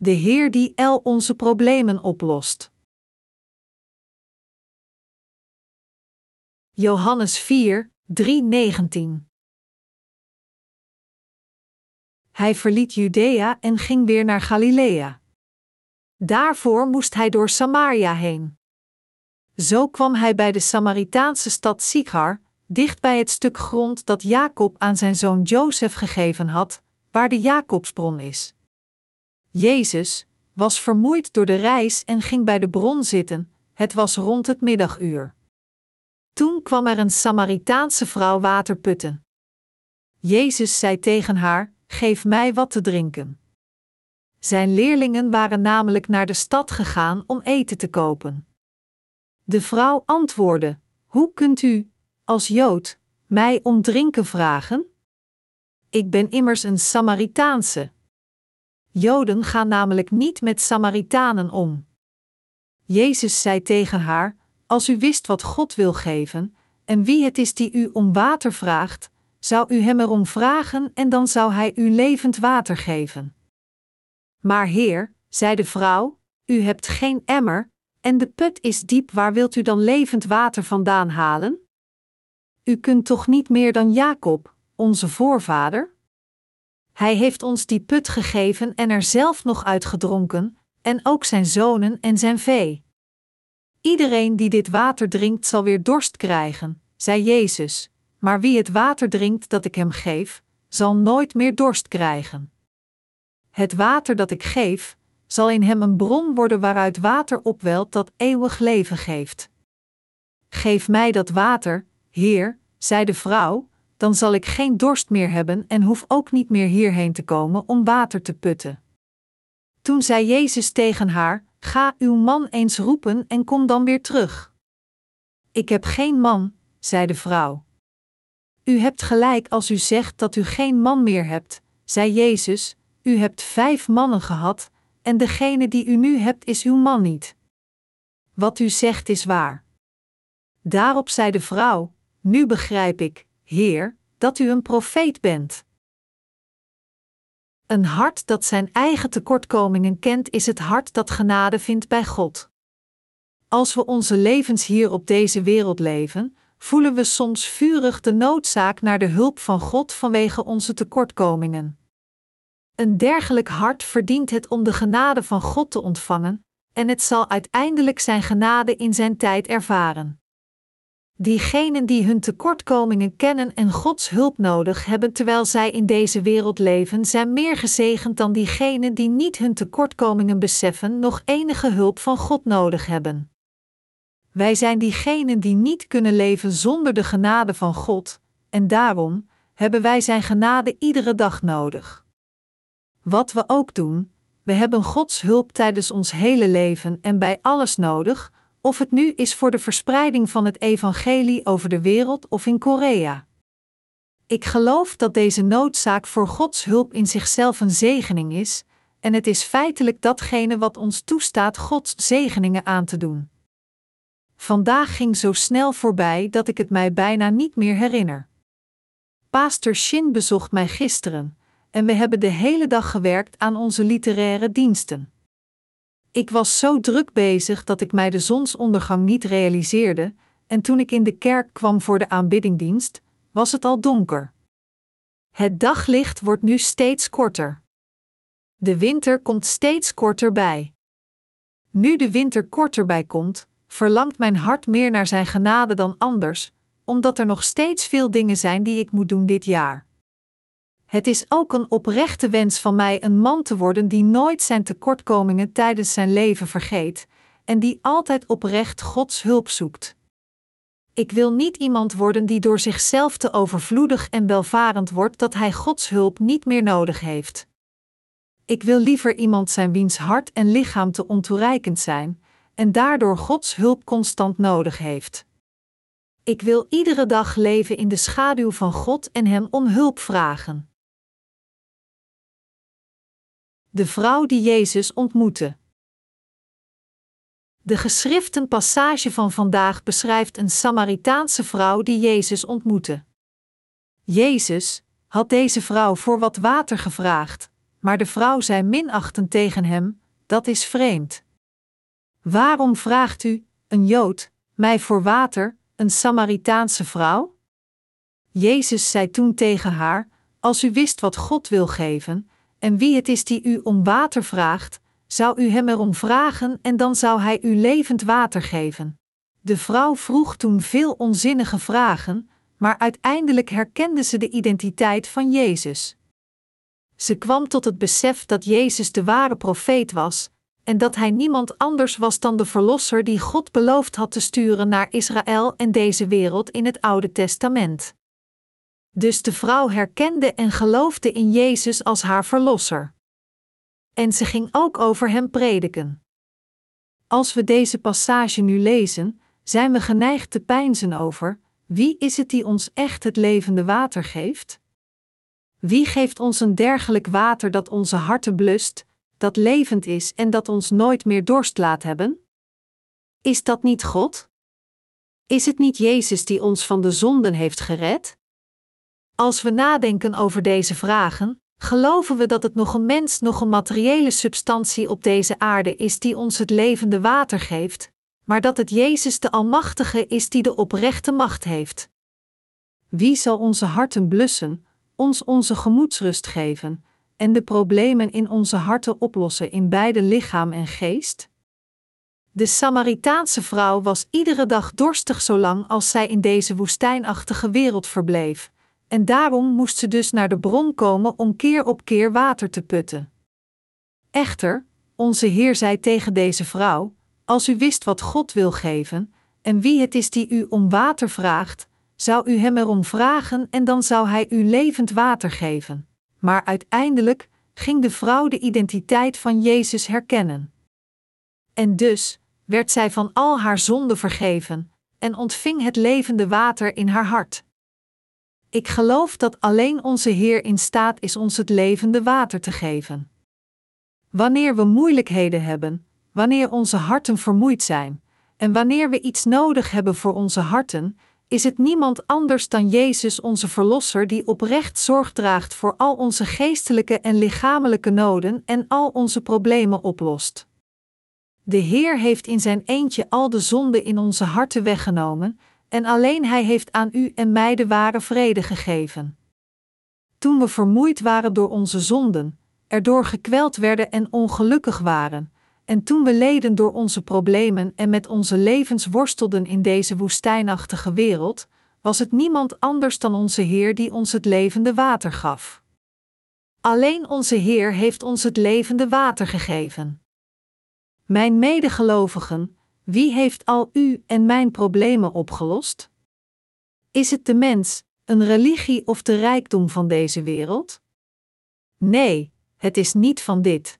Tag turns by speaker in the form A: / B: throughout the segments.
A: de Heer die el onze problemen oplost. Johannes 4, 3, 19 Hij verliet Judea en ging weer naar Galilea. Daarvoor moest hij door Samaria heen. Zo kwam hij bij de Samaritaanse stad Sychar, dicht bij het stuk grond dat Jacob aan zijn zoon Jozef gegeven had, waar de Jacobsbron is. Jezus was vermoeid door de reis en ging bij de bron zitten, het was rond het middaguur. Toen kwam er een Samaritaanse vrouw water putten. Jezus zei tegen haar: Geef mij wat te drinken. Zijn leerlingen waren namelijk naar de stad gegaan om eten te kopen. De vrouw antwoordde: Hoe kunt u, als Jood, mij om drinken vragen? Ik ben immers een Samaritaanse. Joden gaan namelijk niet met Samaritanen om. Jezus zei tegen haar: Als u wist wat God wil geven, en wie het is die u om water vraagt, zou u hem erom vragen en dan zou hij u levend water geven. Maar Heer, zei de vrouw, u hebt geen emmer, en de put is diep, waar wilt u dan levend water vandaan halen? U kunt toch niet meer dan Jacob, onze voorvader? Hij heeft ons die put gegeven en er zelf nog uitgedronken, en ook zijn zonen en zijn vee. Iedereen die dit water drinkt zal weer dorst krijgen, zei Jezus, maar wie het water drinkt dat ik hem geef, zal nooit meer dorst krijgen. Het water dat ik geef, zal in hem een bron worden waaruit water opwelt dat eeuwig leven geeft. Geef mij dat water, Heer, zei de vrouw, dan zal ik geen dorst meer hebben en hoef ook niet meer hierheen te komen om water te putten. Toen zei Jezus tegen haar: Ga uw man eens roepen en kom dan weer terug. Ik heb geen man, zei de vrouw. U hebt gelijk als u zegt dat u geen man meer hebt, zei Jezus, u hebt vijf mannen gehad, en degene die u nu hebt is uw man niet. Wat u zegt is waar. Daarop zei de vrouw: Nu begrijp ik, Heer, dat u een profeet bent. Een hart dat zijn eigen tekortkomingen kent, is het hart dat genade vindt bij God. Als we onze levens hier op deze wereld leven, voelen we soms vurig de noodzaak naar de hulp van God vanwege onze tekortkomingen. Een dergelijk hart verdient het om de genade van God te ontvangen, en het zal uiteindelijk zijn genade in zijn tijd ervaren. Diegenen die hun tekortkomingen kennen en Gods hulp nodig hebben terwijl zij in deze wereld leven, zijn meer gezegend dan diegenen die niet hun tekortkomingen beseffen, nog enige hulp van God nodig hebben. Wij zijn diegenen die niet kunnen leven zonder de genade van God, en daarom hebben wij Zijn genade iedere dag nodig. Wat we ook doen, we hebben Gods hulp tijdens ons hele leven en bij alles nodig, of het nu is voor de verspreiding van het evangelie over de wereld of in Korea. Ik geloof dat deze noodzaak voor Gods hulp in zichzelf een zegening is, en het is feitelijk datgene wat ons toestaat Gods zegeningen aan te doen. Vandaag ging zo snel voorbij dat ik het mij bijna niet meer herinner. Pastor Shin bezocht mij gisteren, en we hebben de hele dag gewerkt aan onze literaire diensten. Ik was zo druk bezig dat ik mij de zonsondergang niet realiseerde, en toen ik in de kerk kwam voor de aanbiddingdienst, was het al donker. Het daglicht wordt nu steeds korter. De winter komt steeds korter bij. Nu de winter korter bij komt, verlangt mijn hart meer naar Zijn genade dan anders, omdat er nog steeds veel dingen zijn die ik moet doen dit jaar. Het is ook een oprechte wens van mij een man te worden die nooit zijn tekortkomingen tijdens zijn leven vergeet en die altijd oprecht Gods hulp zoekt. Ik wil niet iemand worden die door zichzelf te overvloedig en welvarend wordt dat hij Gods hulp niet meer nodig heeft. Ik wil liever iemand zijn wiens hart en lichaam te ontoereikend zijn en daardoor Gods hulp constant nodig heeft. Ik wil iedere dag leven in de schaduw van God en Hem om hulp vragen. De vrouw die Jezus ontmoette. De geschriften passage van vandaag beschrijft een Samaritaanse vrouw die Jezus ontmoette. Jezus had deze vrouw voor wat water gevraagd, maar de vrouw zei minachtend tegen hem: Dat is vreemd. Waarom vraagt u, een Jood, mij voor water, een Samaritaanse vrouw? Jezus zei toen tegen haar: Als u wist wat God wil geven, en wie het is die u om water vraagt, zou u hem erom vragen en dan zou hij u levend water geven. De vrouw vroeg toen veel onzinnige vragen, maar uiteindelijk herkende ze de identiteit van Jezus. Ze kwam tot het besef dat Jezus de ware profeet was en dat hij niemand anders was dan de Verlosser die God beloofd had te sturen naar Israël en deze wereld in het Oude Testament. Dus de vrouw herkende en geloofde in Jezus als haar Verlosser. En ze ging ook over hem prediken. Als we deze passage nu lezen, zijn we geneigd te peinzen over: wie is het die ons echt het levende water geeft? Wie geeft ons een dergelijk water dat onze harten blust, dat levend is en dat ons nooit meer dorst laat hebben? Is dat niet God? Is het niet Jezus die ons van de zonden heeft gered? Als we nadenken over deze vragen, geloven we dat het nog een mens, nog een materiële substantie op deze aarde is die ons het levende water geeft, maar dat het Jezus de Almachtige is die de oprechte macht heeft. Wie zal onze harten blussen, ons onze gemoedsrust geven en de problemen in onze harten oplossen in beide lichaam en geest? De Samaritaanse vrouw was iedere dag dorstig zolang als zij in deze woestijnachtige wereld verbleef, en daarom moest ze dus naar de bron komen om keer op keer water te putten. Echter, onze Heer zei tegen deze vrouw: Als u wist wat God wil geven, en wie het is die u om water vraagt, zou u hem erom vragen en dan zou hij u levend water geven. Maar uiteindelijk ging de vrouw de identiteit van Jezus herkennen. En dus werd zij van al haar zonden vergeven en ontving het levende water in haar hart. Ik geloof dat alleen onze Heer in staat is ons het levende water te geven. Wanneer we moeilijkheden hebben, wanneer onze harten vermoeid zijn, en wanneer we iets nodig hebben voor onze harten, is het niemand anders dan Jezus, onze Verlosser, die oprecht zorg draagt voor al onze geestelijke en lichamelijke noden en al onze problemen oplost. De Heer heeft in zijn eentje al de zonde in onze harten weggenomen, en alleen Hij heeft aan u en mij de ware vrede gegeven. Toen we vermoeid waren door onze zonden, erdoor gekweld werden en ongelukkig waren, en toen we leden door onze problemen en met onze levens worstelden in deze woestijnachtige wereld, was het niemand anders dan onze Heer die ons het levende water gaf. Alleen onze Heer heeft ons het levende water gegeven. Mijn medegelovigen, wie heeft al u en mijn problemen opgelost? Is het de mens, een religie of de rijkdom van deze wereld? Nee, het is niet van dit.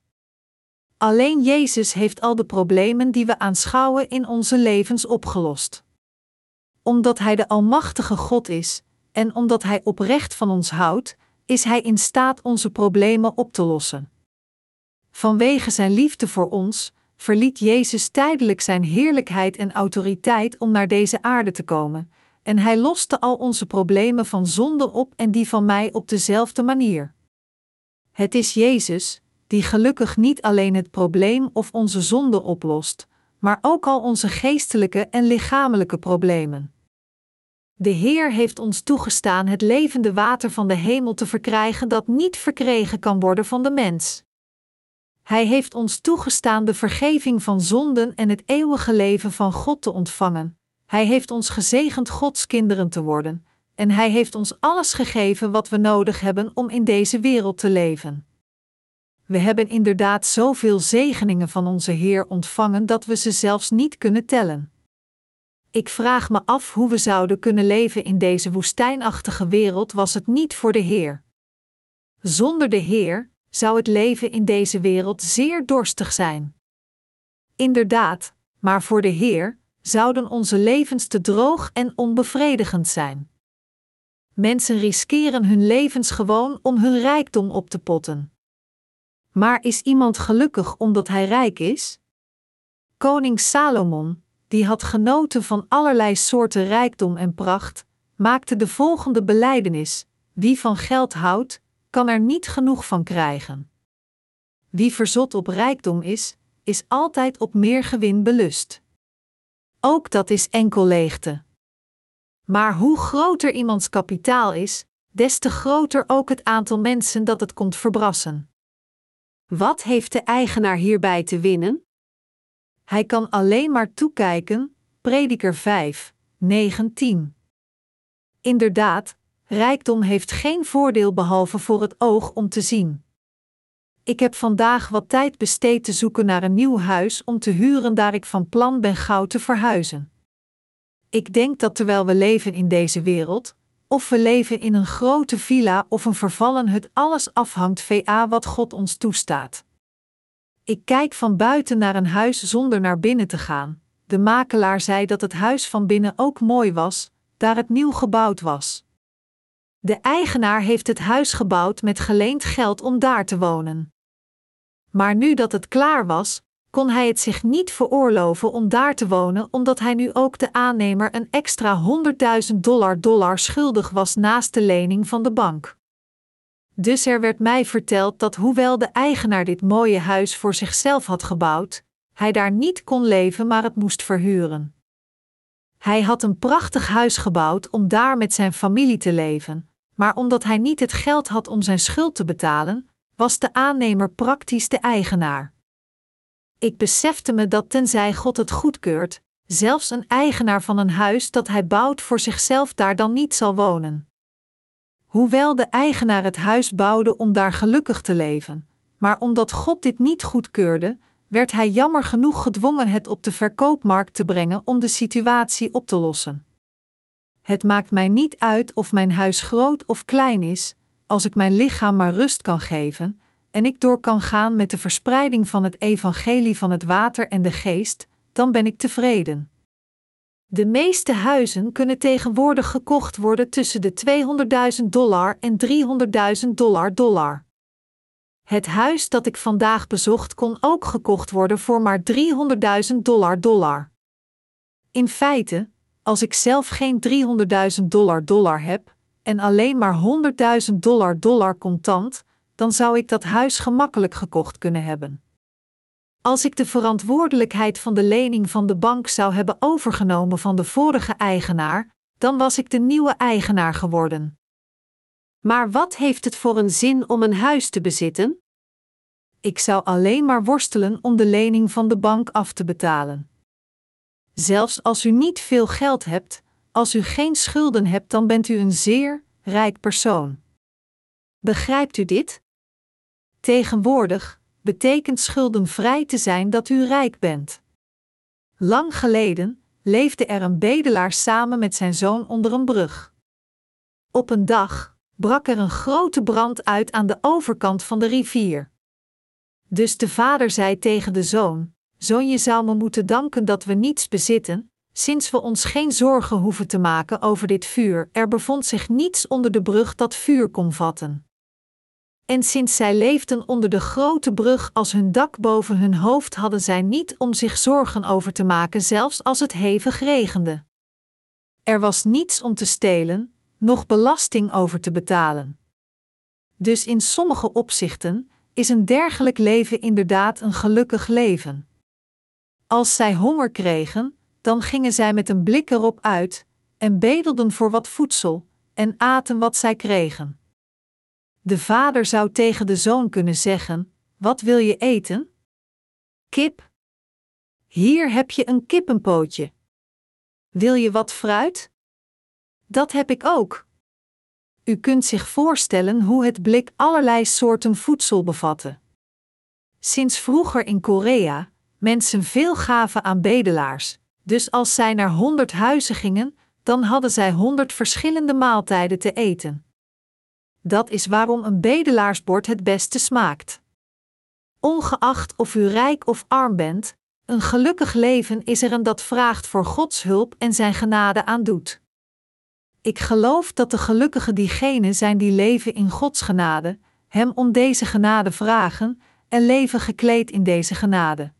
A: Alleen Jezus heeft al de problemen die we aanschouwen in onze levens opgelost. Omdat Hij de Almachtige God is, en omdat Hij oprecht van ons houdt, is Hij in staat onze problemen op te lossen. Vanwege Zijn liefde voor ons, verliet Jezus tijdelijk Zijn heerlijkheid en autoriteit om naar deze aarde te komen, en Hij loste al onze problemen van zonde op en die van mij op dezelfde manier. Het is Jezus, die gelukkig niet alleen het probleem of onze zonde oplost, maar ook al onze geestelijke en lichamelijke problemen. De Heer heeft ons toegestaan het levende water van de hemel te verkrijgen dat niet verkregen kan worden van de mens. Hij heeft ons toegestaan de vergeving van zonden en het eeuwige leven van God te ontvangen. Hij heeft ons gezegend Gods kinderen te worden, en Hij heeft ons alles gegeven wat we nodig hebben om in deze wereld te leven. We hebben inderdaad zoveel zegeningen van onze Heer ontvangen dat we ze zelfs niet kunnen tellen. Ik vraag me af hoe we zouden kunnen leven in deze woestijnachtige wereld was het niet voor de Heer. Zonder de Heer zou het leven in deze wereld zeer dorstig zijn. Inderdaad, maar voor de Heer zouden onze levens te droog en onbevredigend zijn. Mensen riskeren hun levens gewoon om hun rijkdom op te potten. Maar is iemand gelukkig omdat hij rijk is? Koning Salomon, die had genoten van allerlei soorten rijkdom en pracht, maakte de volgende belijdenis: Wie van geld houdt, kan er niet genoeg van krijgen. wie verzot op rijkdom is, is altijd op meer gewin belust. Ook dat is enkel leegte. Maar hoe groter iemands kapitaal is, des te groter ook het aantal mensen dat het komt verbrassen.
B: Wat heeft de eigenaar hierbij te winnen?
A: Hij kan alleen maar toekijken, Prediker 5, 19. Inderdaad, rijkdom heeft geen voordeel behalve voor het oog om te zien. Ik heb vandaag wat tijd besteed te zoeken naar een nieuw huis om te huren daar ik van plan ben gauw te verhuizen. Ik denk dat terwijl we leven in deze wereld, of we leven in een grote villa of een vervallen hut, alles afhangt va wat God ons toestaat. Ik kijk van buiten naar een huis zonder naar binnen te gaan. De makelaar zei dat het huis van binnen ook mooi was, daar het nieuw gebouwd was. De eigenaar heeft het huis gebouwd met geleend geld om daar te wonen. Maar nu dat het klaar was, kon hij het zich niet veroorloven om daar te wonen, omdat hij nu ook de aannemer een extra 100.000 dollar dollar schuldig was naast de lening van de bank. Dus er werd mij verteld dat hoewel de eigenaar dit mooie huis voor zichzelf had gebouwd, hij daar niet kon leven, maar het moest verhuren. Hij had een prachtig huis gebouwd om daar met zijn familie te leven, maar omdat hij niet het geld had om zijn schuld te betalen, was de aannemer praktisch de eigenaar. Ik besefte me dat tenzij God het goedkeurt, zelfs een eigenaar van een huis dat hij bouwt voor zichzelf daar dan niet zal wonen. Hoewel de eigenaar het huis bouwde om daar gelukkig te leven, maar omdat God dit niet goedkeurde, werd hij jammer genoeg gedwongen het op de verkoopmarkt te brengen om de situatie op te lossen. Het maakt mij niet uit of mijn huis groot of klein is, als ik mijn lichaam maar rust kan geven, en ik door kan gaan met de verspreiding van het evangelie van het water en de geest, dan ben ik tevreden. De meeste huizen kunnen tegenwoordig gekocht worden tussen de 200.000 dollar en 300.000 dollar dollar. Het huis dat ik vandaag bezocht kon ook gekocht worden voor maar 300.000 dollar dollar. In feite, als ik zelf geen 300.000 dollar dollar heb en alleen maar 100.000 dollar dollar contant, dan zou ik dat huis gemakkelijk gekocht kunnen hebben. Als ik de verantwoordelijkheid van de lening van de bank zou hebben overgenomen van de vorige eigenaar, dan was ik de nieuwe eigenaar geworden.
B: Maar wat heeft het voor een zin om een huis te bezitten?
A: Ik zou alleen maar worstelen om de lening van de bank af te betalen. Zelfs als u niet veel geld hebt, als u geen schulden hebt, dan bent u een zeer rijk persoon. Begrijpt u dit? Tegenwoordig betekent schuldenvrij te zijn dat u rijk bent. Lang geleden leefde er een bedelaar samen met zijn zoon onder een brug. Op een dag brak er een grote brand uit aan de overkant van de rivier. Dus de vader zei tegen de zoon: Zoon, je zou me moeten danken dat we niets bezitten, sinds we ons geen zorgen hoeven te maken over dit vuur. Er bevond zich niets onder de brug dat vuur kon vatten. En sinds zij leefden onder de grote brug als hun dak boven hun hoofd, hadden zij niet om zich zorgen over te maken, zelfs als het hevig regende. Er was niets om te stelen, noch belasting over te betalen. Dus in sommige opzichten is een dergelijk leven inderdaad een gelukkig leven. Als zij honger kregen, dan gingen zij met een blik erop uit en bedelden voor wat voedsel en aten wat zij kregen. De vader zou tegen de zoon kunnen zeggen: Wat wil je eten? Kip. Hier heb je een kippenpootje. Wil je wat fruit? Dat heb ik ook. U kunt zich voorstellen hoe het blik allerlei soorten voedsel bevatte. Sinds vroeger in Korea mensen veel gaven aan bedelaars, dus als zij naar honderd huizen gingen, dan hadden zij honderd verschillende maaltijden te eten. Dat is waarom een bedelaarsbord het beste smaakt. Ongeacht of u rijk of arm bent, een gelukkig leven is er een dat vraagt voor Gods hulp en zijn genade aan doet. Ik geloof dat de gelukkigen diegenen zijn die leven in Gods genade, Hem om deze genade vragen en leven gekleed in deze genade.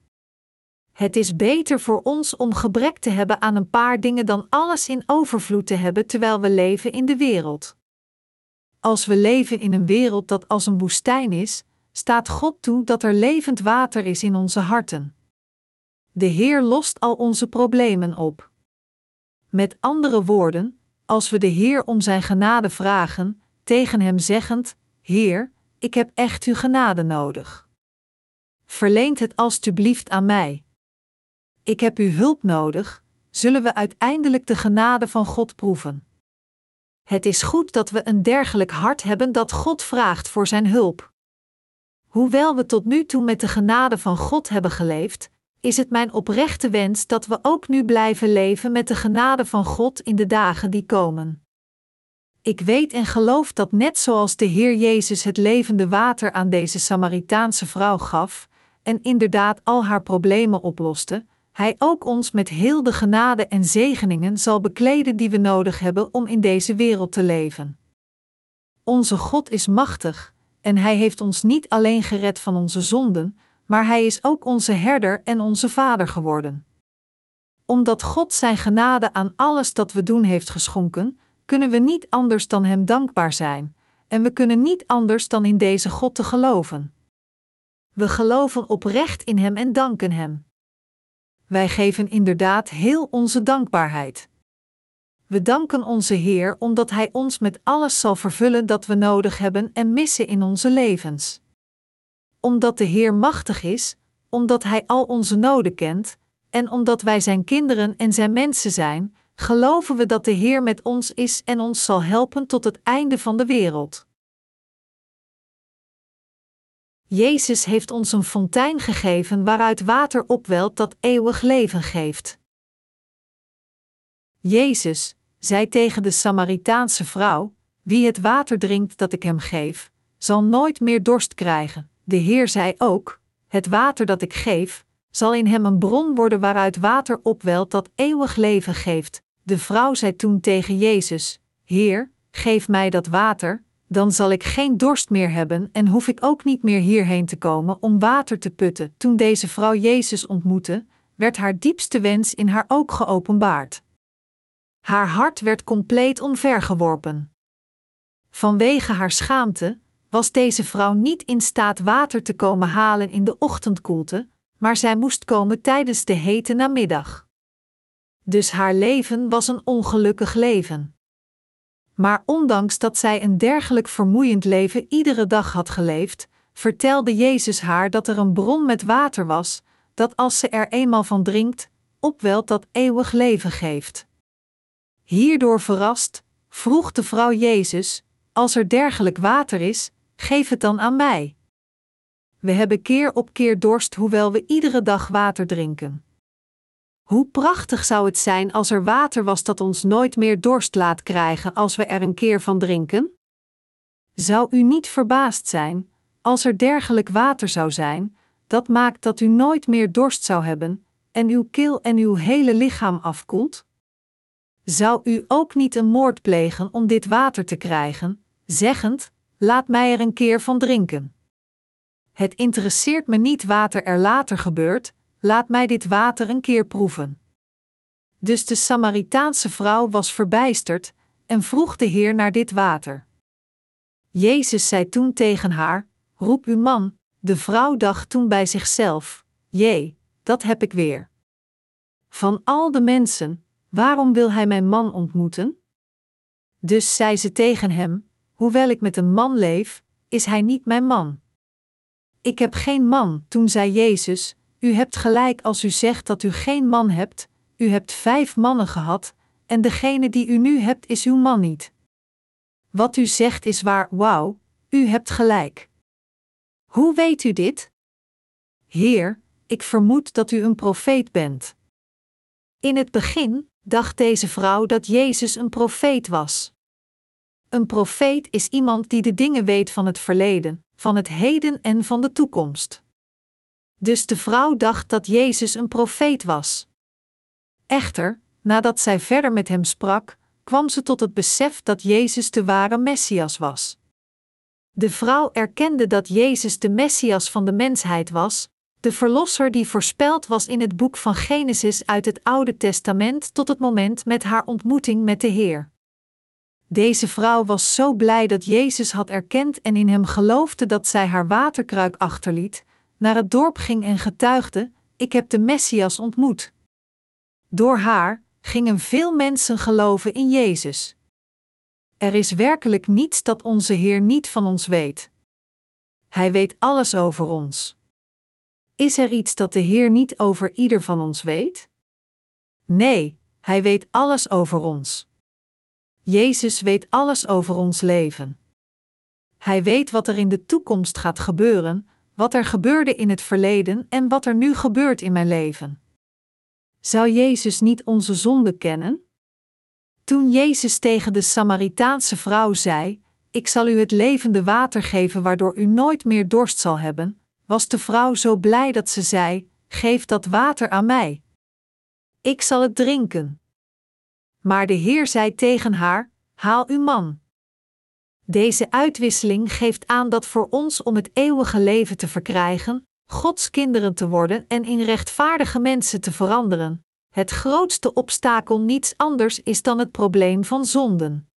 A: Het is beter voor ons om gebrek te hebben aan een paar dingen dan alles in overvloed te hebben terwijl we leven in de wereld. Als we leven in een wereld dat als een woestijn is, staat God toe dat er levend water is in onze harten. De Heer lost al onze problemen op. Met andere woorden, als we de Heer om Zijn genade vragen, tegen Hem zeggend: Heer, ik heb echt uw genade nodig. Verleent het alstublieft aan mij. Ik heb uw hulp nodig, zullen we uiteindelijk de genade van God proeven. Het is goed dat we een dergelijk hart hebben dat God vraagt voor Zijn hulp. Hoewel we tot nu toe met de genade van God hebben geleefd, is het mijn oprechte wens dat we ook nu blijven leven met de genade van God in de dagen die komen. Ik weet en geloof dat net zoals de Heer Jezus het levende water aan deze Samaritaanse vrouw gaf, en inderdaad al haar problemen oploste, Hij ook ons met heel de genade en zegeningen zal bekleden die we nodig hebben om in deze wereld te leven. Onze God is machtig, en Hij heeft ons niet alleen gered van onze zonden, maar Hij is ook onze herder en onze Vader geworden. Omdat God Zijn genade aan alles dat we doen heeft geschonken, kunnen we niet anders dan Hem dankbaar zijn, en we kunnen niet anders dan in deze God te geloven. We geloven oprecht in Hem en danken Hem. Wij geven inderdaad heel onze dankbaarheid. We danken onze Heer omdat Hij ons met alles zal vervullen dat we nodig hebben en missen in onze levens. Omdat de Heer machtig is, omdat Hij al onze noden kent, en omdat wij Zijn kinderen en Zijn mensen zijn, geloven we dat de Heer met ons is en ons zal helpen tot het einde van de wereld. Jezus heeft ons een fontein gegeven waaruit water opwelt dat eeuwig leven geeft. Jezus zei tegen de Samaritaanse vrouw: Wie het water drinkt dat ik hem geef, zal nooit meer dorst krijgen. De Heer zei ook: Het water dat ik geef, zal in hem een bron worden waaruit water opwelt dat eeuwig leven geeft. De vrouw zei toen tegen Jezus: Heer, geef mij dat water, dan zal ik geen dorst meer hebben en hoef ik ook niet meer hierheen te komen om water te putten. Toen deze vrouw Jezus ontmoette, werd haar diepste wens in haar oog geopenbaard. Haar hart werd compleet omvergeworpen. Vanwege haar schaamte was deze vrouw niet in staat water te komen halen in de ochtendkoelte, maar zij moest komen tijdens de hete namiddag. Dus haar leven was een ongelukkig leven. Maar ondanks dat zij een dergelijk vermoeiend leven iedere dag had geleefd, vertelde Jezus haar dat er een bron met water was, dat als ze er eenmaal van drinkt, opwelt dat eeuwig leven geeft. Hierdoor verrast, vroeg de vrouw Jezus: Als er dergelijk water is, geef het dan aan mij. We hebben keer op keer dorst, hoewel we iedere dag water drinken. Hoe prachtig zou het zijn als er water was dat ons nooit meer dorst laat krijgen als we er een keer van drinken? Zou u niet verbaasd zijn als er dergelijk water zou zijn, dat maakt dat u nooit meer dorst zou hebben en uw keel en uw hele lichaam afkoelt? Zou u ook niet een moord plegen om dit water te krijgen, zeggend: Laat mij er een keer van drinken? Het interesseert me niet wat er later gebeurt, laat mij dit water een keer proeven. Dus de Samaritaanse vrouw was verbijsterd en vroeg de Heer naar dit water. Jezus zei toen tegen haar: Roep uw man. De vrouw dacht toen bij zichzelf: Jee, dat heb ik weer. Van al de mensen, waarom wil hij mijn man ontmoeten? Dus zei ze tegen hem: Hoewel ik met een man leef, is hij niet mijn man. Ik heb geen man, toen zei Jezus: u hebt gelijk als u zegt dat u geen man hebt, u hebt vijf mannen gehad, en degene die u nu hebt is uw man niet. Wat u zegt is waar, wauw, u hebt gelijk. Hoe weet u dit? Heer, ik vermoed dat u een profeet bent. In het begin dacht deze vrouw dat Jezus een profeet was. Een profeet is iemand die de dingen weet van het verleden, van het heden en van de toekomst. Dus de vrouw dacht dat Jezus een profeet was. Echter, nadat zij verder met hem sprak, kwam ze tot het besef dat Jezus de ware Messias was. De vrouw erkende dat Jezus de Messias van de mensheid was, de Verlosser die voorspeld was in het boek van Genesis uit het Oude Testament tot het moment met haar ontmoeting met de Heer. Deze vrouw was zo blij dat Jezus had erkend en in hem geloofde dat zij haar waterkruik achterliet, naar het dorp ging en getuigde: Ik heb de Messias ontmoet. Door haar gingen veel mensen geloven in Jezus. Er is werkelijk niets dat onze Heer niet van ons weet. Hij weet alles over ons. Is er iets dat de Heer niet over ieder van ons weet? Nee, Hij weet alles over ons. Jezus weet alles over ons leven. Hij weet wat er in de toekomst gaat gebeuren, wat er gebeurde in het verleden en wat er nu gebeurt in mijn leven. Zou Jezus niet onze zonde kennen? Toen Jezus tegen de Samaritaanse vrouw zei: Ik zal u het levende water geven waardoor u nooit meer dorst zal hebben, was de vrouw zo blij dat ze zei: Geef dat water aan mij. Ik zal het drinken. Maar de Heer zei tegen haar: Haal uw man. Deze uitwisseling geeft aan dat voor ons om het eeuwige leven te verkrijgen, Gods kinderen te worden en in rechtvaardige mensen te veranderen, het grootste obstakel niets anders is dan het probleem van zonden.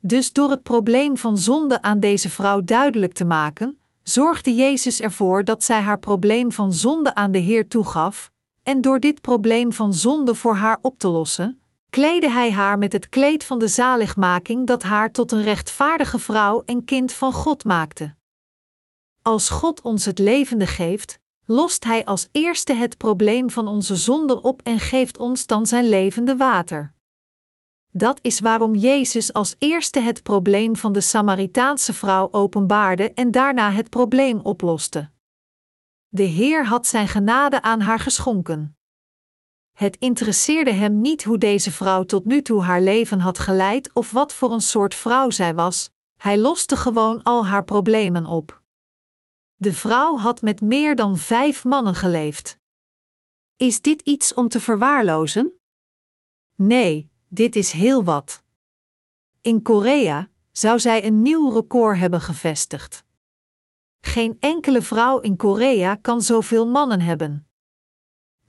A: Dus door het probleem van zonde aan deze vrouw duidelijk te maken, zorgde Jezus ervoor dat zij haar probleem van zonde aan de Heer toegaf, en door dit probleem van zonde voor haar op te lossen, kleedde Hij haar met het kleed van de zaligmaking dat haar tot een rechtvaardige vrouw en kind van God maakte. Als God ons het levende geeft, lost Hij als eerste het probleem van onze zonde op en geeft ons dan zijn levende water. Dat is waarom Jezus als eerste het probleem van de Samaritaanse vrouw openbaarde en daarna het probleem oploste. De Heer had zijn genade aan haar geschonken. Het interesseerde hem niet hoe deze vrouw tot nu toe haar leven had geleid of wat voor een soort vrouw zij was, hij loste gewoon al haar problemen op. De vrouw had met meer dan vijf mannen geleefd. Is dit iets om te verwaarlozen? Nee, dit is heel wat. In Korea zou zij een nieuw record hebben gevestigd. Geen enkele vrouw in Korea kan zoveel mannen hebben.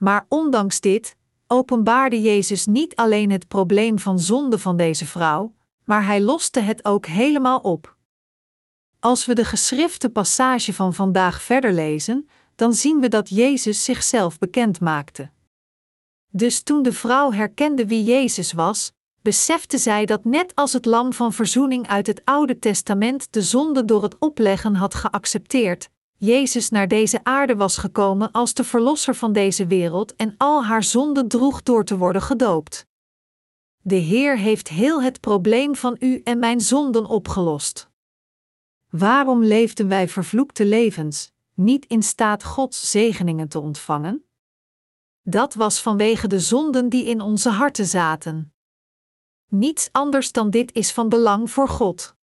A: Maar ondanks dit openbaarde Jezus niet alleen het probleem van zonde van deze vrouw, maar hij loste het ook helemaal op. Als we de geschrifte passage van vandaag verder lezen, dan zien we dat Jezus zichzelf bekend maakte. Dus toen de vrouw herkende wie Jezus was, besefte zij dat net als het lam van verzoening uit het Oude Testament de zonde door het opleggen had geaccepteerd, Jezus naar deze aarde was gekomen als de verlosser van deze wereld en al haar zonden droeg door te worden gedoopt. De Heer heeft heel het probleem van u en mijn zonden opgelost. Waarom leefden wij vervloekte levens, niet in staat Gods zegeningen te ontvangen? Dat was vanwege de zonden die in onze harten zaten. Niets anders dan dit is van belang voor God.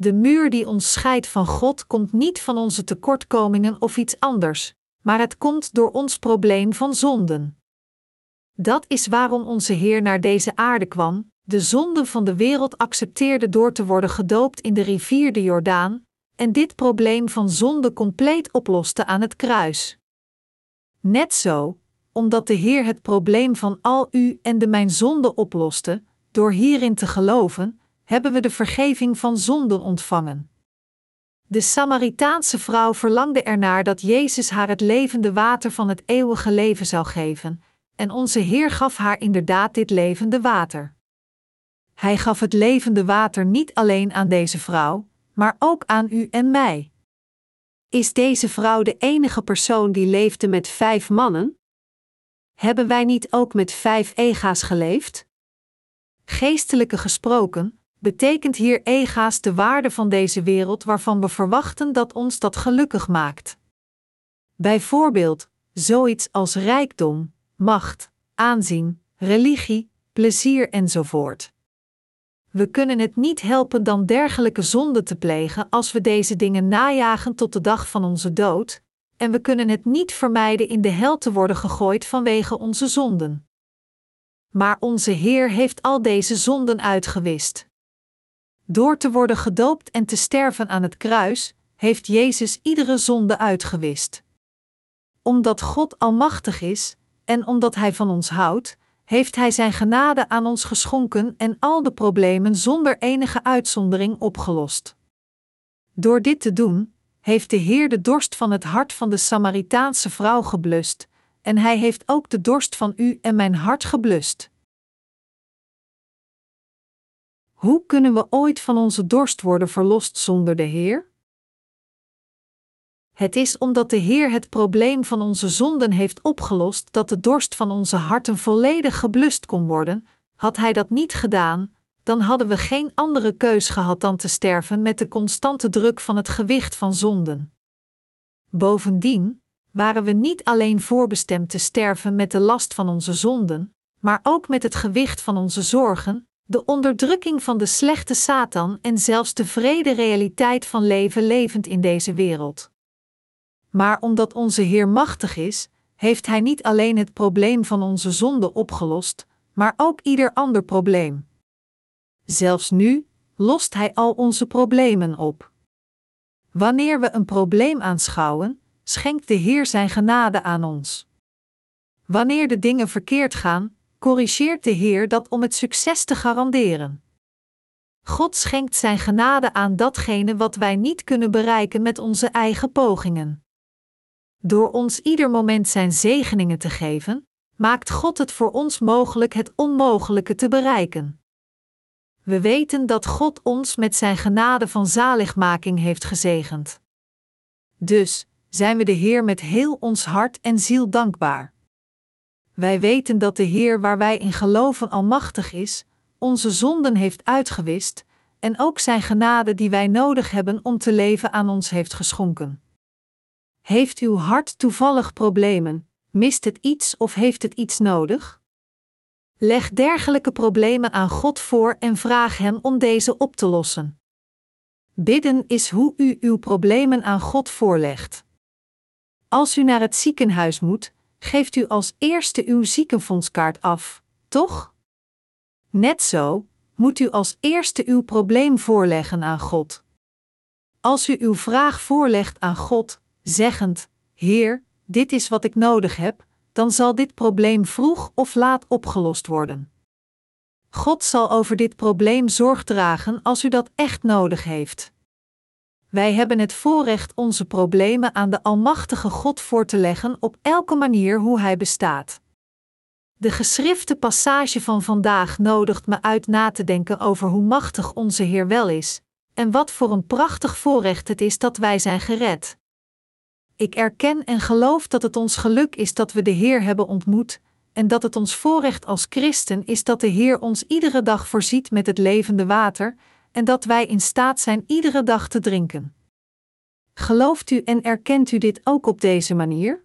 A: De muur die ons scheidt van God komt niet van onze tekortkomingen of iets anders, maar het komt door ons probleem van zonden. Dat is waarom onze Heer naar deze aarde kwam, de zonden van de wereld accepteerde door te worden gedoopt in de rivier de Jordaan, en dit probleem van zonde compleet oploste aan het kruis. Net zo, omdat de Heer het probleem van al u en de mijn zonde oploste, door hierin te geloven, hebben we de vergeving van zonden ontvangen. De Samaritaanse vrouw verlangde ernaar dat Jezus haar het levende water van het eeuwige leven zou geven, en onze Heer gaf haar inderdaad dit levende water. Hij gaf het levende water niet alleen aan deze vrouw, maar ook aan u en mij. Is deze vrouw de enige persoon die leefde met vijf mannen? Hebben wij niet ook met vijf ega's geleefd? Geestelijke gesproken, betekent hier ega's de waarde van deze wereld waarvan we verwachten dat ons dat gelukkig maakt. Bijvoorbeeld, zoiets als rijkdom, macht, aanzien, religie, plezier enzovoort. We kunnen het niet helpen dan dergelijke zonden te plegen als we deze dingen najagen tot de dag van onze dood, en we kunnen het niet vermijden in de hel te worden gegooid vanwege onze zonden. Maar onze Heer heeft al deze zonden uitgewist. Door te worden gedoopt en te sterven aan het kruis, heeft Jezus iedere zonde uitgewist. Omdat God almachtig is, en omdat Hij van ons houdt, heeft Hij Zijn genade aan ons geschonken en al de problemen zonder enige uitzondering opgelost. Door dit te doen, heeft de Heer de dorst van het hart van de Samaritaanse vrouw geblust, en Hij heeft ook de dorst van u en mijn hart geblust. Hoe kunnen we ooit van onze dorst worden verlost zonder de Heer? Het is omdat de Heer het probleem van onze zonden heeft opgelost dat de dorst van onze harten volledig geblust kon worden. Had Hij dat niet gedaan, dan hadden we geen andere keus gehad dan te sterven met de constante druk van het gewicht van zonden. Bovendien waren we niet alleen voorbestemd te sterven met de last van onze zonden, maar ook met het gewicht van onze zorgen, de onderdrukking van de slechte Satan en zelfs de vrede realiteit van leven levend in deze wereld. Maar omdat onze Heer machtig is, heeft Hij niet alleen het probleem van onze zonde opgelost, maar ook ieder ander probleem. Zelfs nu lost Hij al onze problemen op. Wanneer we een probleem aanschouwen, schenkt de Heer Zijn genade aan ons. Wanneer de dingen verkeerd gaan, corrigeert de Heer dat om het succes te garanderen. God schenkt Zijn genade aan datgene wat wij niet kunnen bereiken met onze eigen pogingen. Door ons ieder moment Zijn zegeningen te geven, maakt God het voor ons mogelijk het onmogelijke te bereiken. We weten dat God ons met Zijn genade van zaligmaking heeft gezegend. Dus zijn we de Heer met heel ons hart en ziel dankbaar. Wij weten dat de Heer waar wij in geloven almachtig is, onze zonden heeft uitgewist en ook Zijn genade die wij nodig hebben om te leven aan ons heeft geschonken. Heeft uw hart toevallig problemen? Mist het iets of heeft het iets nodig? Leg dergelijke problemen aan God voor en vraag Hem om deze op te lossen. Bidden is hoe u uw problemen aan God voorlegt. Als u naar het ziekenhuis moet, geeft u als eerste uw ziekenfondskaart af, toch? Net zo moet u als eerste uw probleem voorleggen aan God. Als u uw vraag voorlegt aan God, zeggend: Heer, dit is wat ik nodig heb, dan zal dit probleem vroeg of laat opgelost worden. God zal over dit probleem zorg dragen als u dat echt nodig heeft. Wij hebben het voorrecht onze problemen aan de Almachtige God voor te leggen op elke manier hoe Hij bestaat. De geschrifte passage van vandaag nodigt me uit na te denken over hoe machtig onze Heer wel is, en wat voor een prachtig voorrecht het is dat wij zijn gered. Ik erken en geloof dat het ons geluk is dat we de Heer hebben ontmoet, en dat het ons voorrecht als christen is dat de Heer ons iedere dag voorziet met het levende water, en dat wij in staat zijn iedere dag te drinken. Gelooft u en erkent u dit ook op deze manier?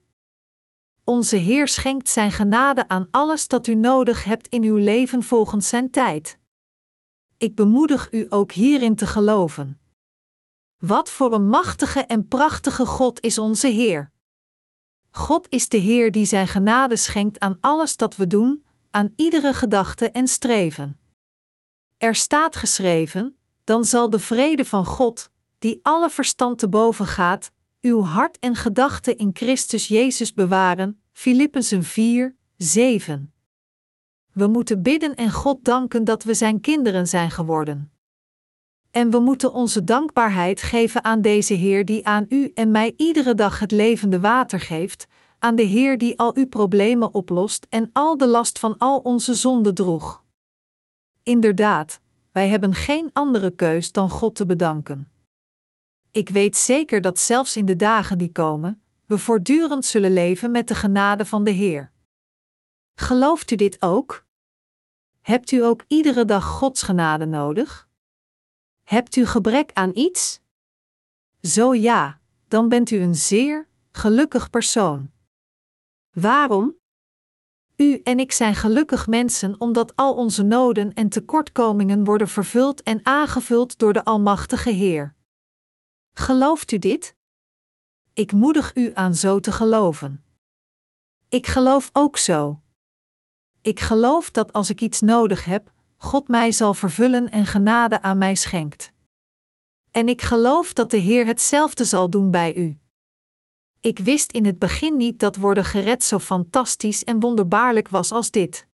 A: Onze Heer schenkt Zijn genade aan alles dat u nodig hebt in uw leven volgens Zijn tijd. Ik bemoedig u ook hierin te geloven. Wat voor een machtige en prachtige God is onze Heer! God is de Heer die Zijn genade schenkt aan alles dat we doen, aan iedere gedachte en streven. Er staat geschreven: dan zal de vrede van God, die alle verstand te boven gaat, uw hart en gedachten in Christus Jezus bewaren. Filippenzen 4, 7. We moeten bidden en God danken dat we Zijn kinderen zijn geworden. En we moeten onze dankbaarheid geven aan deze Heer die aan u en mij iedere dag het levende water geeft, aan de Heer die al uw problemen oplost en al de last van al onze zonden droeg. Inderdaad, wij hebben geen andere keus dan God te bedanken. Ik weet zeker dat zelfs in de dagen die komen, we voortdurend zullen leven met de genade van de Heer. Gelooft u dit ook? Hebt u ook iedere dag Gods genade nodig? Hebt u gebrek aan iets? Zo ja, dan bent u een zeer gelukkig persoon. Waarom? U en ik zijn gelukkig mensen omdat al onze noden en tekortkomingen worden vervuld en aangevuld door de Almachtige Heer. Gelooft u dit? Ik moedig u aan zo te geloven. Ik geloof ook zo. Ik geloof dat als ik iets nodig heb, God mij zal vervullen en genade aan mij schenkt. En ik geloof dat de Heer hetzelfde zal doen bij u. Ik wist in het begin niet dat worden gered zo fantastisch en wonderbaarlijk was als dit.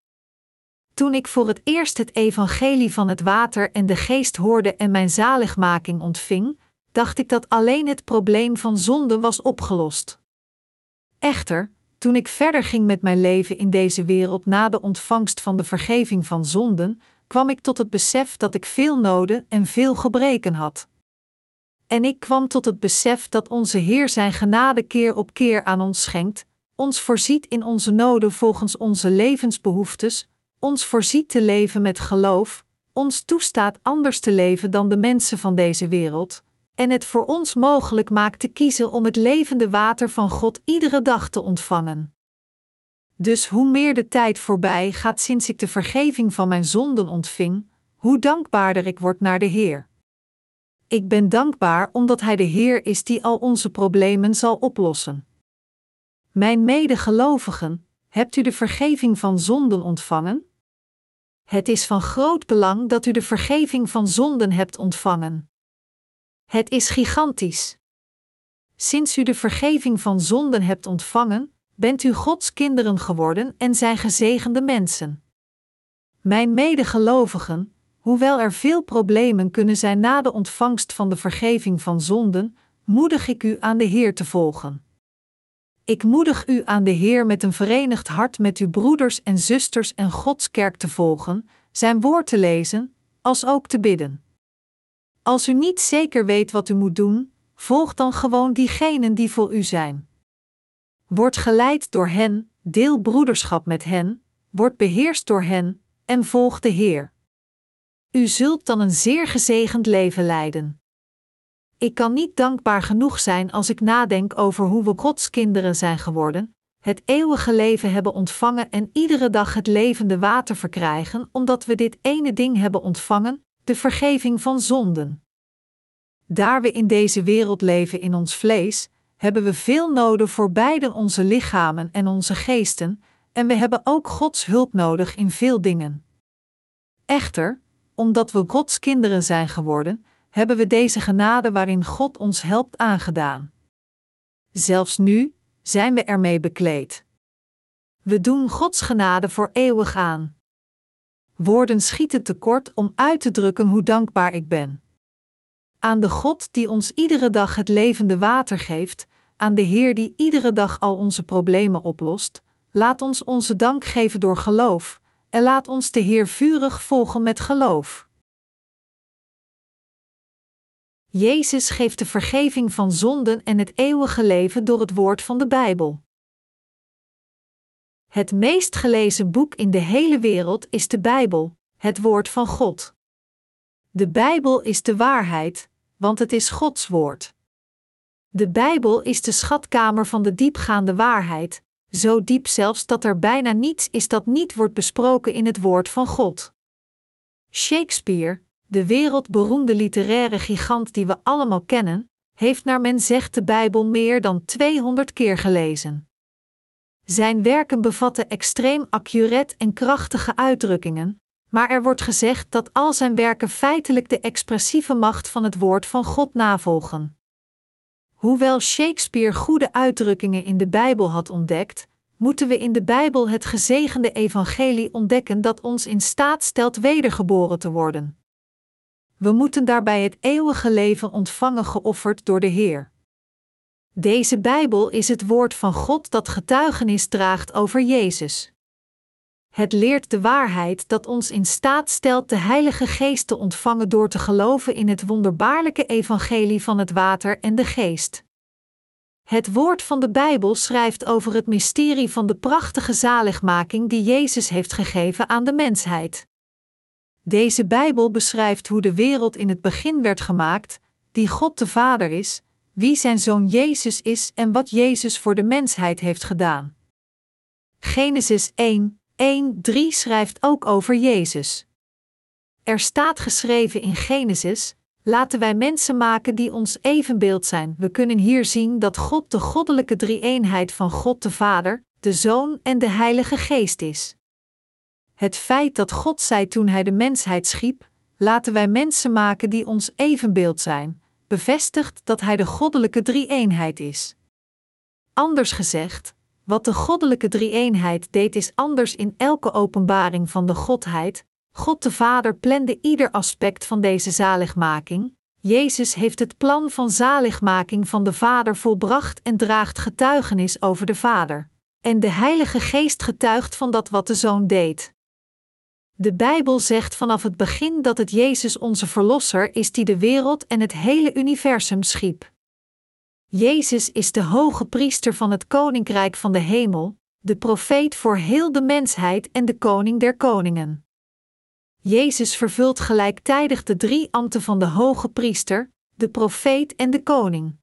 A: Toen ik voor het eerst het evangelie van het water en de geest hoorde en mijn zaligmaking ontving, dacht ik dat alleen het probleem van zonde was opgelost. Echter, toen ik verder ging met mijn leven in deze wereld na de ontvangst van de vergeving van zonden, kwam ik tot het besef dat ik veel noden en veel gebreken had. En ik kwam tot het besef dat onze Heer Zijn genade keer op keer aan ons schenkt, ons voorziet in onze noden volgens onze levensbehoeftes, ons voorziet te leven met geloof, ons toestaat anders te leven dan de mensen van deze wereld, en het voor ons mogelijk maakt te kiezen om het levende water van God iedere dag te ontvangen. Dus hoe meer de tijd voorbij gaat sinds ik de vergeving van mijn zonden ontving, hoe dankbaarder ik word naar de Heer. Ik ben dankbaar omdat Hij de Heer is die al onze problemen zal oplossen. Mijn medegelovigen, hebt u de vergeving van zonden ontvangen? Het is van groot belang dat u de vergeving van zonden hebt ontvangen. Het is gigantisch. Sinds u de vergeving van zonden hebt ontvangen, bent u Gods kinderen geworden en zijn gezegende mensen. Mijn medegelovigen, hoewel er veel problemen kunnen zijn na de ontvangst van de vergeving van zonden, moedig ik u aan de Heer te volgen. Ik moedig u aan de Heer met een verenigd hart met uw broeders en zusters en Gods kerk te volgen, zijn woord te lezen, als ook te bidden. Als u niet zeker weet wat u moet doen, volg dan gewoon diegenen die voor u zijn. Word geleid door hen, deel broederschap met hen, word beheerst door hen en volg de Heer. U zult dan een zeer gezegend leven leiden. Ik kan niet dankbaar genoeg zijn als ik nadenk over hoe we Gods kinderen zijn geworden, het eeuwige leven hebben ontvangen en iedere dag het levende water verkrijgen, omdat we dit ene ding hebben ontvangen, de vergeving van zonden. Daar we in deze wereld leven in ons vlees, hebben we veel noden voor beide onze lichamen en onze geesten, en we hebben ook Gods hulp nodig in veel dingen. Echter, omdat we Gods kinderen zijn geworden, hebben we deze genade waarin God ons helpt aangedaan. Zelfs nu zijn we ermee bekleed. We doen Gods genade voor eeuwig aan. Woorden schieten tekort om uit te drukken hoe dankbaar ik ben. Aan de God die ons iedere dag het levende water geeft, aan de Heer die iedere dag al onze problemen oplost, laat ons onze dank geven door geloof, en laat ons de Heer vurig volgen met geloof. Jezus geeft de vergeving van zonden en het eeuwige leven door het woord van de Bijbel. Het meest gelezen boek in de hele wereld is de Bijbel, het woord van God. De Bijbel is de waarheid, want het is Gods woord. De Bijbel is de schatkamer van de diepgaande waarheid, zo diep zelfs dat er bijna niets is dat niet wordt besproken in het woord van God. Shakespeare, de wereldberoemde literaire gigant die we allemaal kennen, heeft naar men zegt de Bijbel meer dan 200 keer gelezen. Zijn werken bevatten extreem accuraat en krachtige uitdrukkingen, maar er wordt gezegd dat al zijn werken feitelijk de expressieve macht van het woord van God navolgen. Hoewel Shakespeare goede uitdrukkingen in de Bijbel had ontdekt, moeten we in de Bijbel het gezegende evangelie ontdekken dat ons in staat stelt wedergeboren te worden. We moeten daarbij het eeuwige leven ontvangen geofferd door de Heer. Deze Bijbel is het woord van God dat getuigenis draagt over Jezus. Het leert de waarheid dat ons in staat stelt de Heilige Geest te ontvangen door te geloven in het wonderbaarlijke evangelie van het water en de geest. Het woord van de Bijbel schrijft over het mysterie van de prachtige zaligmaking die Jezus heeft gegeven aan de mensheid. Deze Bijbel beschrijft hoe de wereld in het begin werd gemaakt, die God de Vader is, wie zijn zoon Jezus is en wat Jezus voor de mensheid heeft gedaan. Genesis 1, 1, 3 schrijft ook over Jezus. Er staat geschreven in Genesis: Laten wij mensen maken die ons evenbeeld zijn. We kunnen hier zien dat God de goddelijke drie-eenheid van God de Vader, de Zoon en de Heilige Geest is. Het feit dat God zei toen Hij de mensheid schiep: Laten wij mensen maken die ons evenbeeld zijn, bevestigt dat Hij de goddelijke drie-eenheid is. Anders gezegd, Wat de goddelijke drie-eenheid deed is anders in elke openbaring van de Godheid. God de Vader plande ieder aspect van deze zaligmaking. Jezus heeft het plan van zaligmaking van de Vader volbracht en draagt getuigenis over de Vader. En de Heilige Geest getuigt van dat wat de Zoon deed. De Bijbel zegt vanaf het begin dat het Jezus onze Verlosser is die de wereld en het hele universum schiep. Jezus is de hoge priester van het Koninkrijk van de Hemel, de profeet voor heel de mensheid en de koning der koningen. Jezus vervult gelijktijdig de drie ambten van de hoge priester, de profeet en de koning.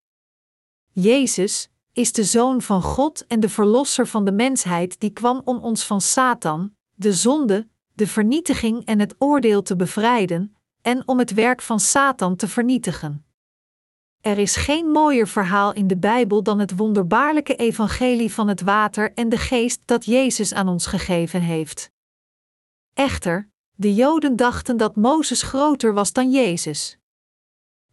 A: Jezus is de Zoon van God en de Verlosser van de mensheid die kwam om ons van Satan, de zonde, de vernietiging en het oordeel te bevrijden, en om het werk van Satan te vernietigen. Er is geen mooier verhaal in de Bijbel dan het wonderbaarlijke evangelie van het water en de geest dat Jezus aan ons gegeven heeft. Echter, de Joden dachten dat Mozes groter was dan Jezus.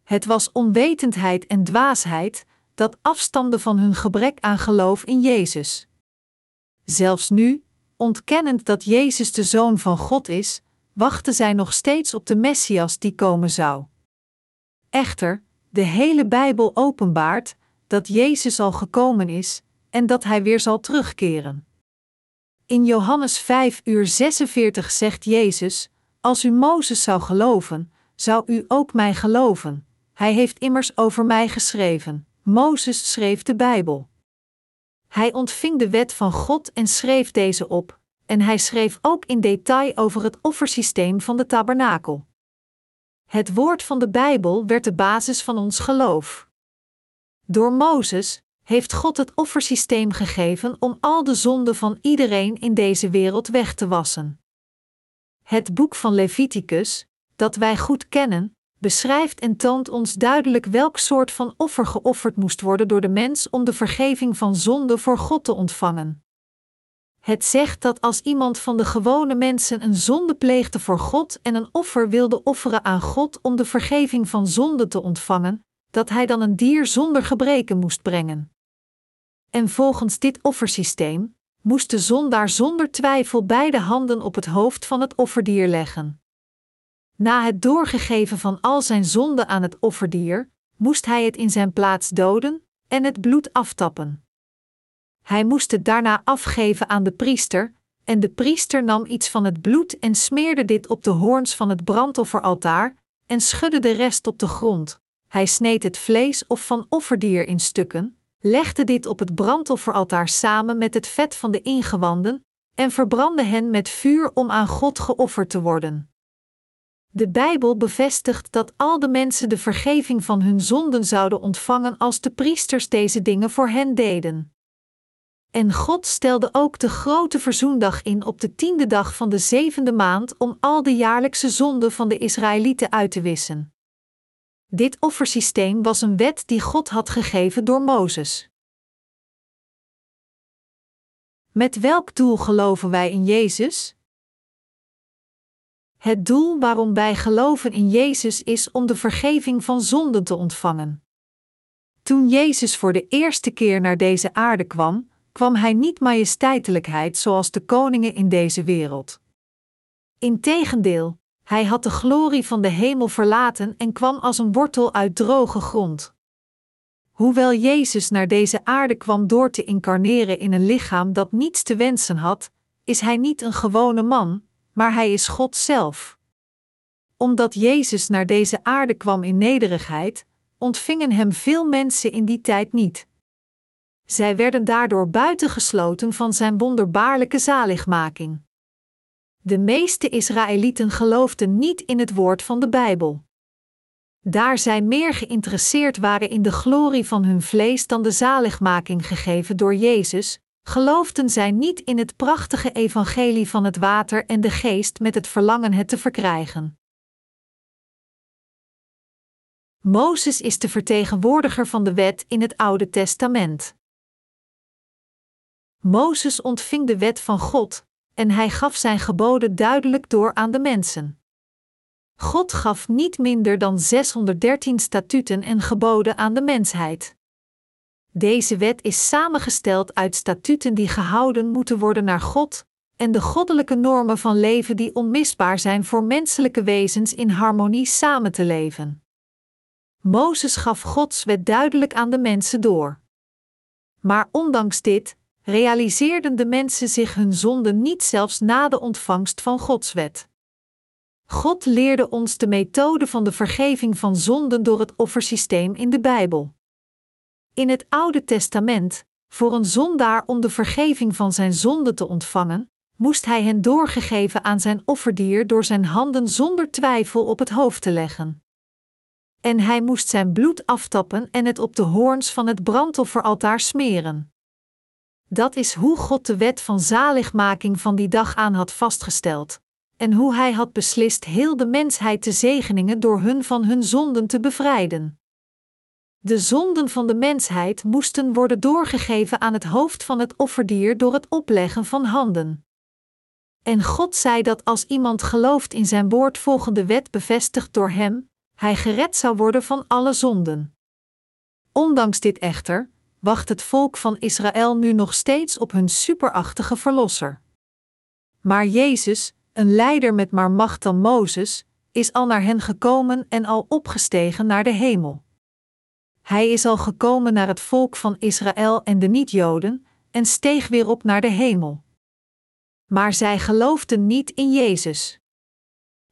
A: Het was onwetendheid en dwaasheid dat afstamde van hun gebrek aan geloof in Jezus. Zelfs nu, ontkennend dat Jezus de Zoon van God is, wachten zij nog steeds op de Messias die komen zou. Echter, de hele Bijbel openbaart dat Jezus al gekomen is en dat hij weer zal terugkeren. In Johannes 5 uur 46 zegt Jezus: Als u Mozes zou geloven, zou u ook mij geloven. Hij heeft immers over mij geschreven. Mozes schreef de Bijbel. Hij ontving de wet van God en schreef deze op, en hij schreef ook in detail over het offersysteem van de tabernakel. Het woord van de Bijbel werd de basis van ons geloof. Door Mozes heeft God het offersysteem gegeven om al de zonden van iedereen in deze wereld weg te wassen. Het boek van Leviticus, dat wij goed kennen, beschrijft en toont ons duidelijk welk soort van offer geofferd moest worden door de mens om de vergeving van zonde voor God te ontvangen. Het zegt dat als iemand van de gewone mensen een zonde pleegde voor God en een offer wilde offeren aan God om de vergeving van zonde te ontvangen, dat hij dan een dier zonder gebreken moest brengen. En volgens dit offersysteem moest de zondaar zonder twijfel beide handen op het hoofd van het offerdier leggen. Na het doorgegeven van al zijn zonden aan het offerdier, moest hij het in zijn plaats doden en het bloed aftappen. Hij moest het daarna afgeven aan de priester, en de priester nam iets van het bloed en smeerde dit op de hoorns van het brandofferaltaar, en schudde de rest op de grond. Hij sneed het vlees of van offerdier in stukken, legde dit op het brandofferaltaar samen met het vet van de ingewanden, en verbrandde hen met vuur om aan God geofferd te worden. De Bijbel bevestigt dat al de mensen de vergeving van hun zonden zouden ontvangen als de priesters deze dingen voor hen deden. En God stelde ook de grote verzoendag in op de tiende dag van de zevende maand om al de jaarlijkse zonden van de Israëlieten uit te wissen. Dit offersysteem was een wet die God had gegeven door Mozes. Met welk doel geloven wij in Jezus? Het doel waarom wij geloven in Jezus is om de vergeving van zonden te ontvangen. Toen Jezus voor de eerste keer naar deze aarde kwam, kwam hij niet majesteitelijkheid zoals de koningen in deze wereld. Integendeel, hij had de glorie van de hemel verlaten en kwam als een wortel uit droge grond. Hoewel Jezus naar deze aarde kwam door te incarneren in een lichaam dat niets te wensen had, is hij niet een gewone man, maar hij is God zelf. Omdat Jezus naar deze aarde kwam in nederigheid, ontvingen hem veel mensen in die tijd niet. Zij werden daardoor buitengesloten van zijn wonderbaarlijke zaligmaking. De meeste Israëlieten geloofden niet in het woord van de Bijbel. Daar zij meer geïnteresseerd waren in de glorie van hun vlees dan de zaligmaking gegeven door Jezus, geloofden zij niet in het prachtige evangelie van het water en de geest met het verlangen het te verkrijgen. Mozes is de vertegenwoordiger van de wet in het Oude Testament. Mozes ontving de wet van God, en hij gaf zijn geboden duidelijk door aan de mensen. God gaf niet minder dan 613 statuten en geboden aan de mensheid. Deze wet is samengesteld uit statuten die gehouden moeten worden naar God en de goddelijke normen van leven die onmisbaar zijn voor menselijke wezens in harmonie samen te leven. Mozes gaf Gods wet duidelijk aan de mensen door. Maar ondanks dit realiseerden de mensen zich hun zonden niet zelfs na de ontvangst van Gods wet. God leerde ons de methode van de vergeving van zonden door het offersysteem in de Bijbel. In het Oude Testament, voor een zondaar om de vergeving van zijn zonde te ontvangen, moest hij hen doorgegeven aan zijn offerdier door zijn handen zonder twijfel op het hoofd te leggen. En hij moest zijn bloed aftappen en het op de hoorns van het brandofferaltaar smeren. Dat is hoe God de wet van zaligmaking van die dag aan had vastgesteld, en hoe hij had beslist heel de mensheid te zegeningen door hun van hun zonden te bevrijden. De zonden van de mensheid moesten worden doorgegeven aan het hoofd van het offerdier door het opleggen van handen. En God zei dat als iemand gelooft in zijn woord volgende wet bevestigd door hem, hij gered zou worden van alle zonden. Ondanks dit echter, wacht het volk van Israël nu nog steeds op hun superachtige verlosser. Maar Jezus, een leider met maar macht dan Mozes, is al naar hen gekomen en al opgestegen naar de hemel. Hij is al gekomen naar het volk van Israël en de niet-Joden en steeg weer op naar de hemel. Maar zij geloofden niet in Jezus.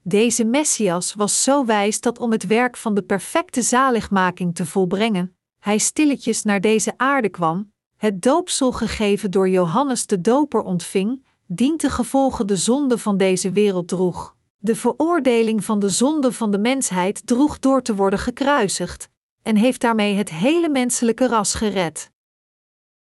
A: Deze Messias was zo wijs dat om het werk van de perfecte zaligmaking te volbrengen, hij stilletjes naar deze aarde kwam, het doopsel gegeven door Johannes de Doper ontving, dient gevolgen de zonde van deze wereld droeg. De veroordeling van de zonde van de mensheid droeg door te worden gekruisigd, en heeft daarmee het hele menselijke ras gered.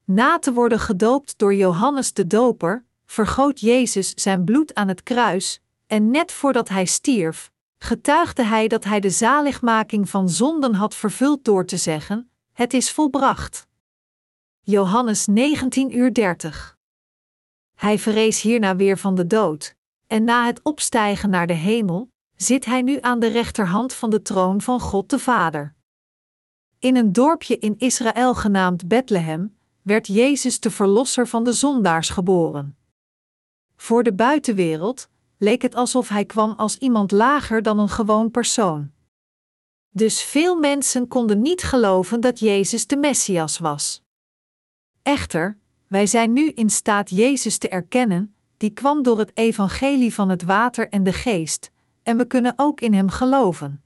A: Na te worden gedoopt door Johannes de Doper, vergoot Jezus zijn bloed aan het kruis, en net voordat hij stierf, getuigde hij dat hij de zaligmaking van zonden had vervuld door te zeggen: Het is volbracht. Johannes 19 uur 30. Hij verrees hierna weer van de dood, en na het opstijgen naar de hemel, zit hij nu aan de rechterhand van de troon van God de Vader. In een dorpje in Israël genaamd Bethlehem werd Jezus de Verlosser van de zondaars geboren. Voor de buitenwereld leek het alsof hij kwam als iemand lager dan een gewoon persoon. Dus veel mensen konden niet geloven dat Jezus de Messias was. Echter, wij zijn nu in staat Jezus te erkennen, die kwam door het evangelie van het water en de geest, en we kunnen ook in hem geloven.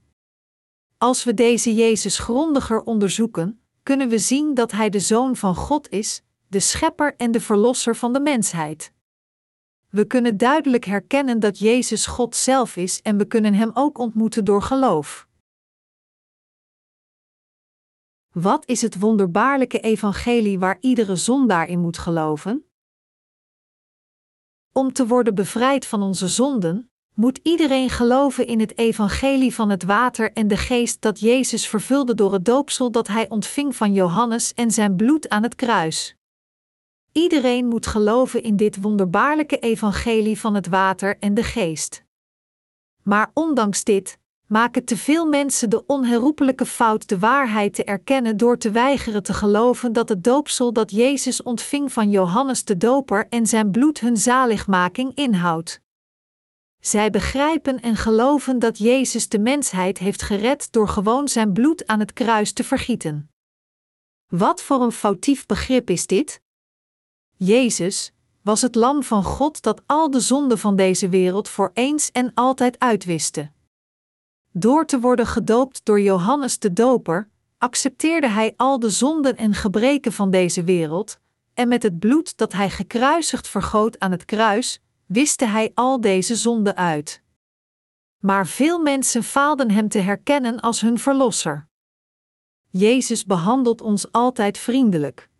A: Als we deze Jezus grondiger onderzoeken, kunnen we zien dat Hij de Zoon van God is, de Schepper en de Verlosser van de mensheid. We kunnen duidelijk herkennen dat Jezus God zelf is en we kunnen Hem ook ontmoeten door geloof. Wat is het wonderbaarlijke evangelie waar iedere zondaar in moet geloven? Om te worden bevrijd van onze zonden, moet iedereen geloven in het evangelie van het water en de geest dat Jezus vervulde door het doopsel dat hij ontving van Johannes en zijn bloed aan het kruis. Iedereen moet geloven in dit wonderbaarlijke evangelie van het water en de geest. Maar ondanks dit, maken te veel mensen de onherroepelijke fout de waarheid te erkennen door te weigeren te geloven dat het doopsel dat Jezus ontving van Johannes de Doper en zijn bloed hun zaligmaking inhoudt. Zij begrijpen en geloven dat Jezus de mensheid heeft gered door gewoon zijn bloed aan het kruis te vergieten. Wat voor een foutief begrip is dit? Jezus was het lam van God dat al de zonden van deze wereld voor eens en altijd uitwiste. Door te worden gedoopt door Johannes de Doper, accepteerde hij al de zonden en gebreken van deze wereld, en met het bloed dat hij gekruisigd vergoot aan het kruis, wiste hij al deze zonden uit. Maar veel mensen faalden hem te herkennen als hun verlosser. Jezus behandelt ons altijd vriendelijk.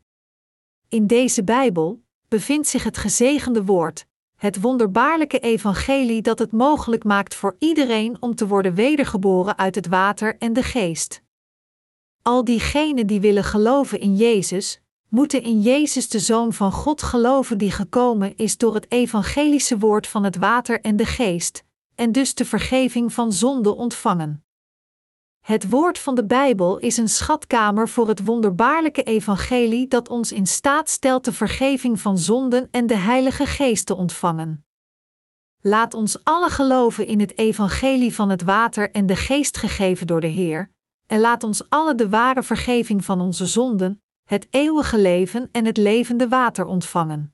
A: In deze Bijbel bevindt zich het gezegende woord, het wonderbaarlijke evangelie dat het mogelijk maakt voor iedereen om te worden wedergeboren uit het water en de geest. Al diegenen die willen geloven in Jezus, moeten in Jezus de Zoon van God geloven die gekomen is door het evangelische woord van het water en de geest, en dus de vergeving van zonde ontvangen. Het woord van de Bijbel is een schatkamer voor het wonderbaarlijke evangelie dat ons in staat stelt de vergeving van zonden en de Heilige Geest te ontvangen. Laat ons alle geloven in het evangelie van het water en de geest gegeven door de Heer, en laat ons alle de ware vergeving van onze zonden, het eeuwige leven en het levende water ontvangen.